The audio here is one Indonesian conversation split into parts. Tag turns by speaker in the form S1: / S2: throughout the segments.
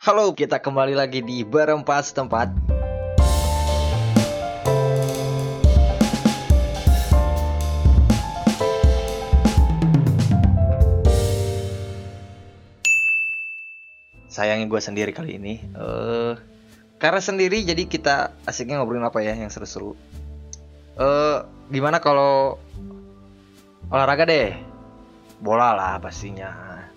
S1: Halo, kita kembali lagi di Berempat Setempat. Sayangnya gue sendiri kali ini. eh karena sendiri jadi kita asiknya ngobrolin apa ya yang seru-seru. Eh gimana kalau olahraga deh? Bola lah pastinya.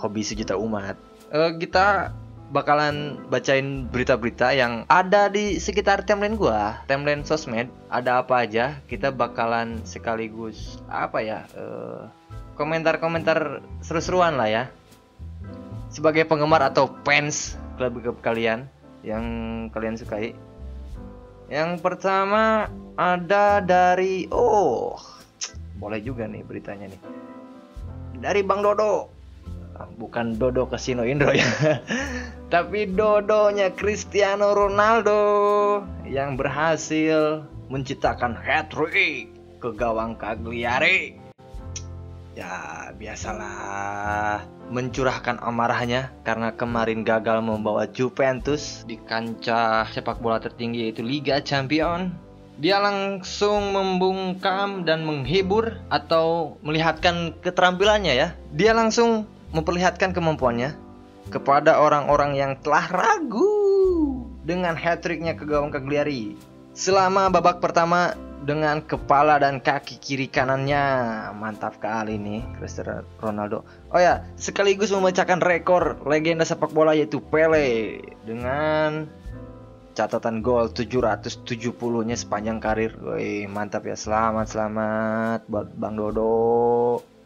S1: Hobi sejuta umat. Eh kita bakalan bacain berita-berita yang ada di sekitar timeline gua, timeline sosmed, ada apa aja, kita bakalan sekaligus apa ya? eh, komentar-komentar seru-seruan lah ya. Sebagai penggemar atau fans klub-klub kalian yang kalian sukai. Yang pertama ada dari oh, boleh juga nih beritanya nih. Dari Bang Dodo. Bukan Dodo Casino Indro ya. Tapi Dodonya Cristiano Ronaldo yang berhasil menciptakan hat-trick ke gawang Cagliari. Ya, biasalah mencurahkan amarahnya karena kemarin gagal membawa Juventus di kancah sepak bola tertinggi yaitu Liga Champion. Dia langsung membungkam dan menghibur atau melihatkan keterampilannya ya. Dia langsung memperlihatkan kemampuannya kepada orang-orang yang telah ragu dengan hat-tricknya ke gawang Cagliari. Selama babak pertama dengan kepala dan kaki kiri kanannya mantap kali nih Cristiano Ronaldo. Oh ya, sekaligus memecahkan rekor legenda sepak bola yaitu Pele dengan catatan gol 770-nya sepanjang karir. Woi, mantap ya. Selamat selamat buat Bang Dodo.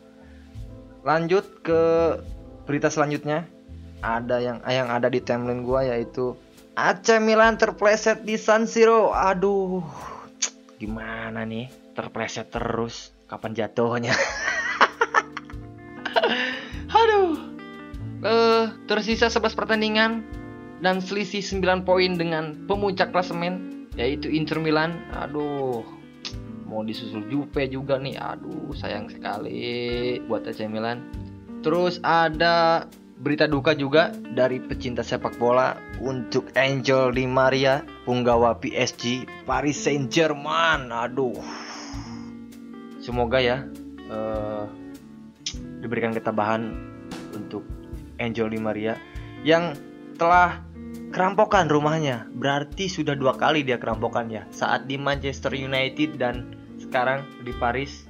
S1: Lanjut ke berita selanjutnya. Ada yang yang ada di timeline gua yaitu AC Milan terpleset di San Siro. Aduh. Gimana nih? Terpleset terus. Kapan jatuhnya? Aduh. Eh, tersisa 11 pertandingan dan selisih 9 poin dengan pemuncak klasemen yaitu Inter Milan. Aduh. Mau disusul Juve juga nih. Aduh, sayang sekali buat AC Milan. Terus ada berita duka juga dari pecinta sepak bola untuk Angel Di Maria, punggawa PSG Paris Saint Germain. Aduh, semoga ya eh, diberikan ketabahan untuk Angel Di Maria yang telah kerampokan rumahnya. Berarti sudah dua kali dia kerampokan ya. Saat di Manchester United dan sekarang di Paris.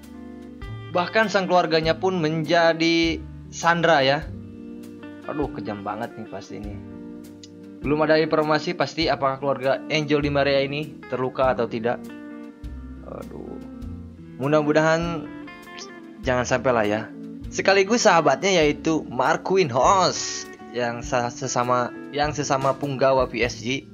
S1: Bahkan sang keluarganya pun menjadi Sandra ya. Aduh kejam banget nih pasti ini. Belum ada informasi pasti apakah keluarga Angel Di Maria ini terluka atau tidak. Aduh. Mudah-mudahan Jangan sampai lah ya. Sekaligus sahabatnya yaitu Marquin Hoss yang sesama yang sesama punggawa PSG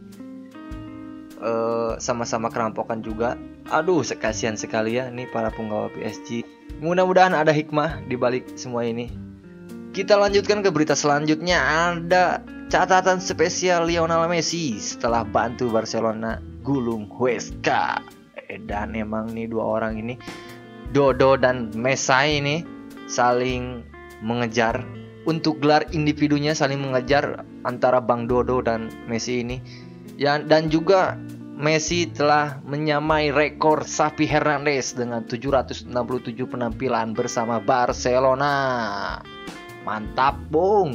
S1: uh, sama-sama kerampokan juga. Aduh, sekasian sekali ya nih para punggawa PSG. Mudah-mudahan ada hikmah di balik semua ini. Kita lanjutkan ke berita selanjutnya. Ada catatan spesial Lionel Messi setelah bantu Barcelona gulung Huesca. Dan emang nih dua orang ini Dodo dan Messi ini saling mengejar untuk gelar individunya saling mengejar antara Bang Dodo dan Messi ini. Ya, dan juga Messi telah menyamai rekor Xavi Hernandez dengan 767 penampilan bersama Barcelona. Mantap, Bung.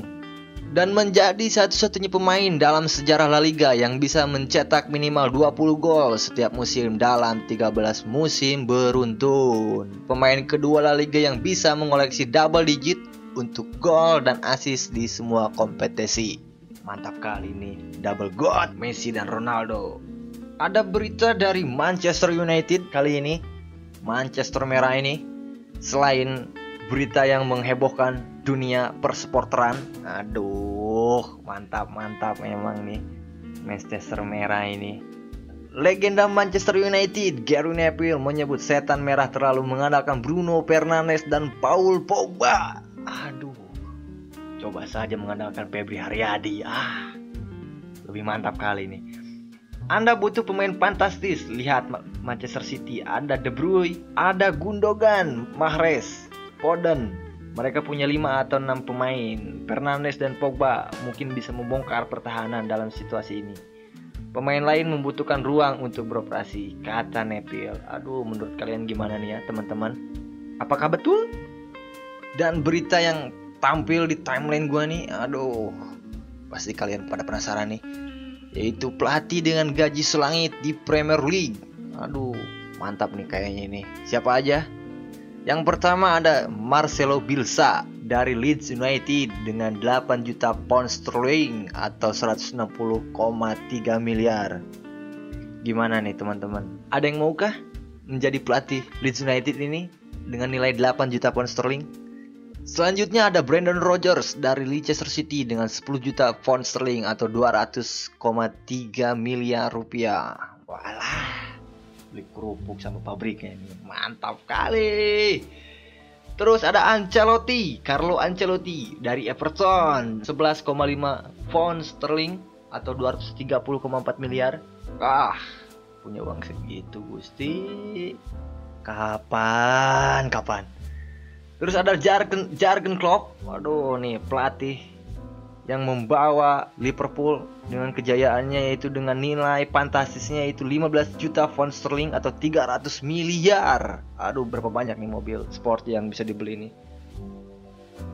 S1: Dan menjadi satu-satunya pemain dalam sejarah La Liga yang bisa mencetak minimal 20 gol setiap musim dalam 13 musim beruntun. Pemain kedua La Liga yang bisa mengoleksi double digit untuk gol dan assist di semua kompetisi. Mantap kali ini, double god Messi dan Ronaldo. Ada berita dari Manchester United kali ini. Manchester Merah ini selain berita yang menghebohkan dunia persporteran. Aduh, mantap mantap memang nih Manchester Merah ini. Legenda Manchester United, Gary Neville menyebut setan merah terlalu mengandalkan Bruno Fernandes dan Paul Pogba. Aduh, coba saja mengandalkan Febri Haryadi. Ah, lebih mantap kali ini. Anda butuh pemain fantastis. Lihat Manchester City, ada De Bruyne, ada Gundogan, Mahrez, Foden, Mereka punya 5 atau 6 pemain. Fernandes dan Pogba mungkin bisa membongkar pertahanan dalam situasi ini. Pemain lain membutuhkan ruang untuk beroperasi, kata Nepil. Aduh, menurut kalian gimana nih ya, teman-teman? Apakah betul? Dan berita yang tampil di timeline gua nih, aduh, pasti kalian pada penasaran nih. Yaitu pelatih dengan gaji selangit di Premier League. Aduh, mantap nih kayaknya ini. Siapa aja? Yang pertama ada Marcelo Bielsa dari Leeds United dengan 8 juta pound sterling atau 160,3 miliar. Gimana nih teman-teman? Ada yang maukah menjadi pelatih Leeds United ini dengan nilai 8 juta pound sterling? Selanjutnya ada Brandon Rodgers dari Leicester City dengan 10 juta pound sterling atau 200,3 miliar rupiah. Walah, beli kerupuk sama pabriknya ini. Mantap kali. Terus ada Ancelotti Carlo Ancelotti dari Everton. 11,5 pound sterling atau 230,4 miliar. Ah punya uang segitu Gusti. Kapan kapan terus ada Jargon Jargon Klopp waduh nih pelatih yang membawa Liverpool dengan kejayaannya yaitu dengan nilai fantastisnya itu 15 juta pound sterling atau 300 miliar. Aduh, berapa banyak nih mobil sport yang bisa dibeli nih.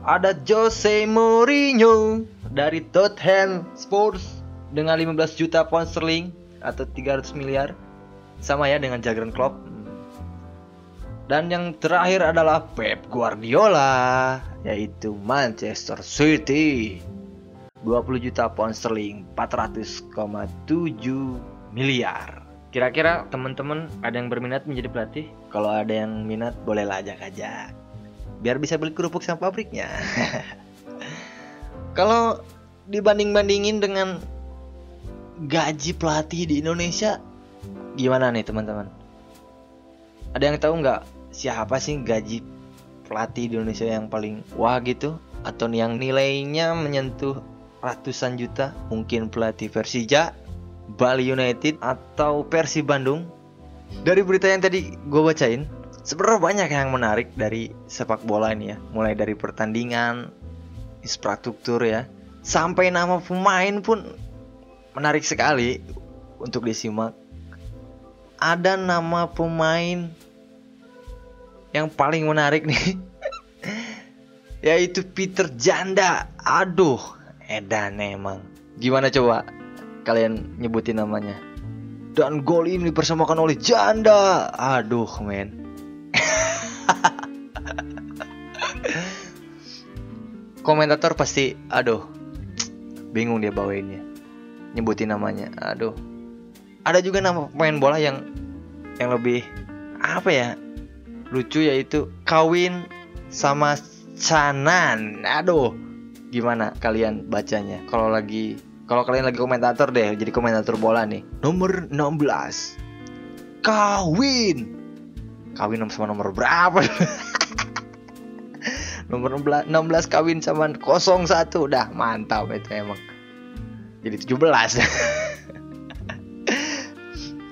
S1: Ada Jose Mourinho dari Tottenham Sports dengan 15 juta pound sterling atau 300 miliar. Sama ya dengan Jurgen Klopp. Dan yang terakhir adalah Pep Guardiola yaitu Manchester City 20 juta pound sterling 400,7 miliar Kira-kira teman-teman ada yang berminat menjadi pelatih? Kalau ada yang minat bolehlah ajak aja Biar bisa beli kerupuk sama pabriknya Kalau dibanding-bandingin dengan gaji pelatih di Indonesia Gimana nih teman-teman? Ada yang tahu nggak siapa sih gaji pelatih di Indonesia yang paling wah gitu? Atau yang nilainya menyentuh ratusan juta? Mungkin pelatih Persija Bali United atau Persib Bandung? Dari berita yang tadi gue bacain sebenarnya banyak yang menarik dari sepak bola ini ya. Mulai dari pertandingan infrastruktur ya. Sampai nama pemain pun menarik sekali untuk disimak. Ada nama pemain yang paling menarik nih yaitu Peter Janda aduh Edan emang. Gimana coba kalian nyebutin namanya? Dan gol ini dipersamakan oleh Janda. Aduh, men. Komentator pasti, aduh, bingung dia bawainnya. Nyebutin namanya, aduh. Ada juga nama pemain bola yang yang lebih apa ya? Lucu yaitu kawin sama Canan. Aduh, gimana kalian bacanya? Kalau lagi kalau kalian lagi komentator deh jadi komentator bola nih. Nomor 16 kawin. Kawin sama nomor berapa? Nomor 16 kawin sama 01 udah mantap itu emang. Jadi 17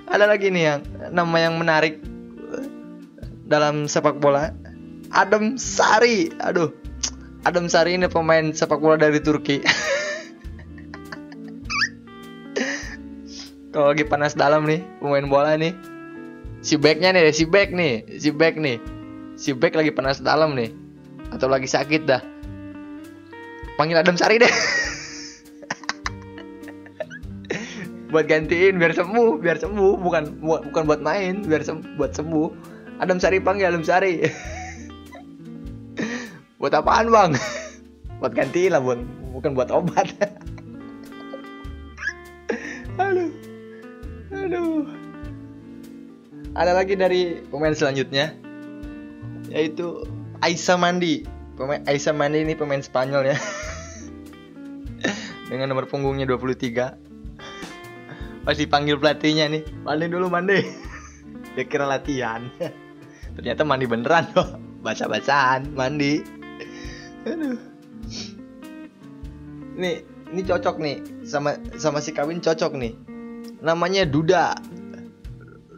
S1: ada lagi nih yang nama yang menarik dalam sepak bola Adam Sari aduh Adam Sari ini pemain sepak bola dari Turki. Kalau lagi panas dalam nih, pemain bola nih. Si backnya nih, si back nih, si back nih. Si back lagi panas dalam nih. Atau lagi sakit dah. Panggil Adam Sari deh. buat gantiin biar sembuh, biar sembuh, bukan bukan buat main, biar sem buat sembuh. Adam Sari panggil Adam Sari. buat apaan bang? Buat ganti lah buat bukan buat obat. Aduh. Aduh. Ada lagi dari pemain selanjutnya yaitu Aisa Mandi. Pemain Aisa Mandi ini pemain Spanyol ya. Dengan nomor punggungnya 23 pas dipanggil pelatihnya nih mandi dulu mandi. Dia kira latihan ternyata mandi beneran loh baca-bacaan mandi Aduh. Nih, ini cocok nih sama sama si kawin cocok nih. Namanya Duda.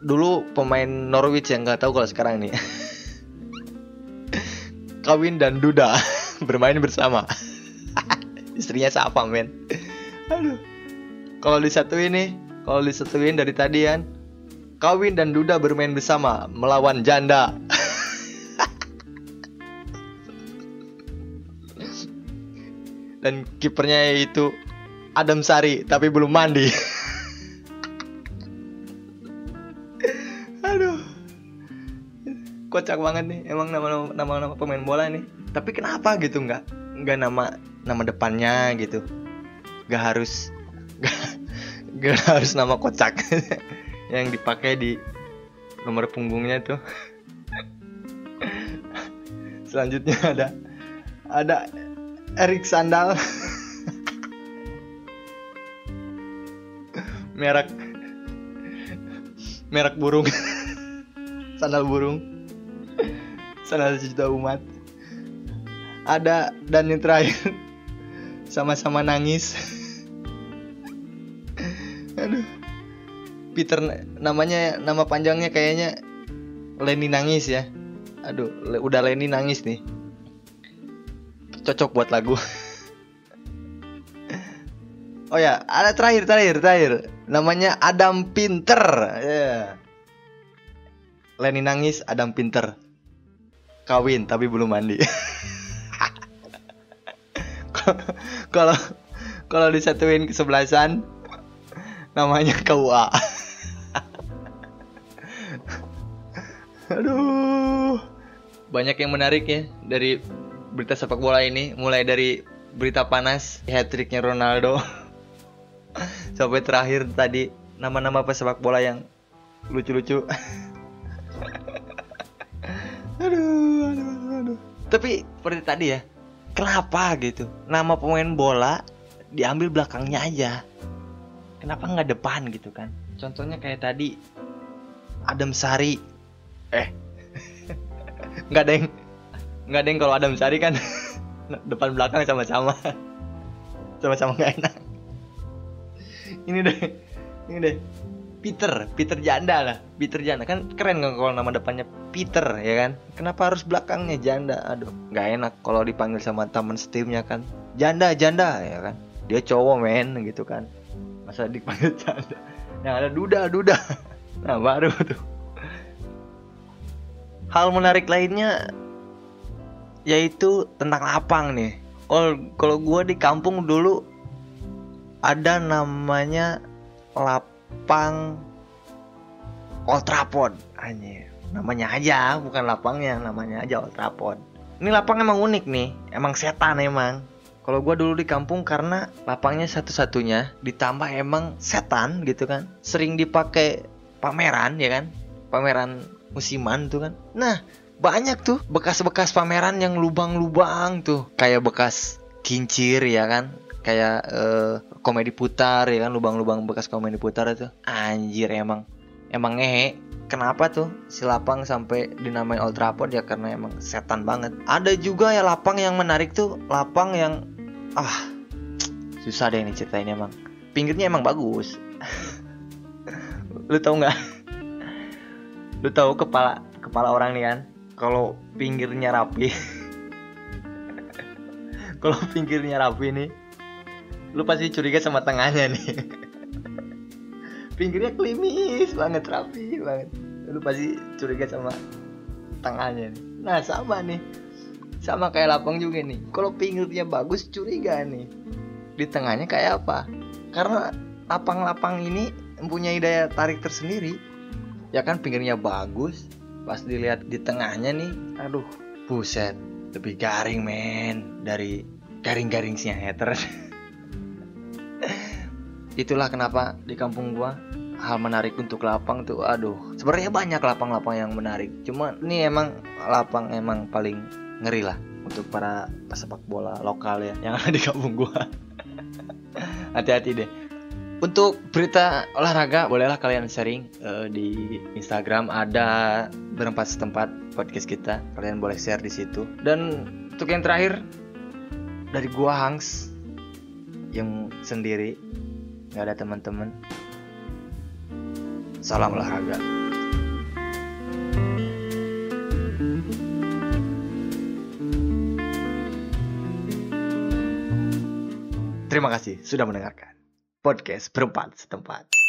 S1: Dulu pemain Norwich yang nggak tahu kalau sekarang nih. kawin dan duda bermain bersama. Istrinya siapa, men? Aduh. Kalau disatuin nih, kalau disatuin dari tadi kan, kawin dan duda bermain bersama melawan janda. dan kipernya itu Adam Sari tapi belum mandi. Aduh. Kocak banget nih emang nama nama pemain bola nih. Tapi kenapa gitu nggak nggak nama nama depannya gitu. Gak harus gak harus nama kocak yang dipakai di nomor punggungnya tuh. Selanjutnya ada ada Erik Sandal. Merek merek burung. Sandal burung. Sandal sejuta umat. Ada dan yang terakhir sama-sama nangis Peter namanya nama panjangnya kayaknya Lenny nangis ya aduh udah Lenny nangis nih cocok buat lagu. oh ya, ada terakhir terakhir terakhir. Namanya Adam Pinter. Yeah. Lenny nangis, Adam Pinter. Kawin tapi belum mandi. Kalau kalau disatuin ke sebelasan namanya KUA. Aduh. Banyak yang menarik ya dari berita sepak bola ini mulai dari berita panas hat tricknya Ronaldo. Sampai terakhir tadi nama-nama pesepak bola yang lucu-lucu. Aduh, aduh, aduh, aduh. tapi seperti tadi ya kenapa gitu? Nama pemain bola diambil belakangnya aja. Kenapa nggak depan gitu kan? Contohnya kayak tadi Adam Sari eh. Nggak yang nggak deng kalau Adam Sari kan depan belakang sama-sama. Sama-sama nggak enak. Ini deh. Ini deh. Peter. Peter janda lah. Peter janda. Kan keren kan kalau nama depannya Peter ya kan? Kenapa harus belakangnya janda? Aduh nggak enak kalau dipanggil sama teman setimnya kan. Janda janda ya kan? Dia cowok men gitu kan. Masa dipanggil janda? Yang ada duda duda. Nah baru tuh hal menarik lainnya yaitu tentang lapang nih. Kalau kalau gue di kampung dulu ada namanya lapang anjir. Namanya aja, bukan lapangnya, namanya aja Old Trafford. Ini lapang emang unik nih, emang setan emang. Kalau gue dulu di kampung karena lapangnya satu-satunya, ditambah emang setan gitu kan, sering dipakai pameran ya kan, pameran musiman tuh kan. Nah, banyak tuh bekas-bekas pameran yang lubang-lubang tuh. Kayak bekas kincir ya kan? Kayak uh, komedi putar ya kan? Lubang-lubang bekas komedi putar itu. Anjir emang. Emang ngehe. Kenapa tuh si lapang sampai dinamai Old Trafford ya karena emang setan banget. Ada juga ya lapang yang menarik tuh. Lapang yang ah susah deh ini ceritain emang. Pinggirnya emang bagus. Lu tau nggak lu tau kepala kepala orang nih kan? Kalau pinggirnya rapi. Kalau pinggirnya rapi nih lu pasti curiga sama tengahnya nih. Pinggirnya klimis banget rapi banget. Lu pasti curiga sama tengahnya nih. Nah sama nih. Sama kayak lapang juga nih. Kalau pinggirnya bagus curiga nih. Di tengahnya kayak apa? Karena lapang-lapang ini mempunyai daya tarik tersendiri ya kan pinggirnya bagus pas dilihat di tengahnya nih aduh buset lebih garing men dari garing-garing si hater itulah kenapa di kampung gua hal menarik untuk lapang tuh aduh sebenarnya banyak lapang-lapang yang menarik cuma ini emang lapang emang paling ngeri lah untuk para pesepak bola lokal ya yang ada di kampung gua. Hati-hati deh untuk berita olahraga bolehlah kalian sharing uh, di Instagram ada berempat setempat podcast kita. Kalian boleh share di situ. Dan untuk yang terakhir dari gua Hangs yang sendiri nggak ada teman-teman. Salam olahraga. Terima kasih sudah mendengarkan podcast berempat setempat.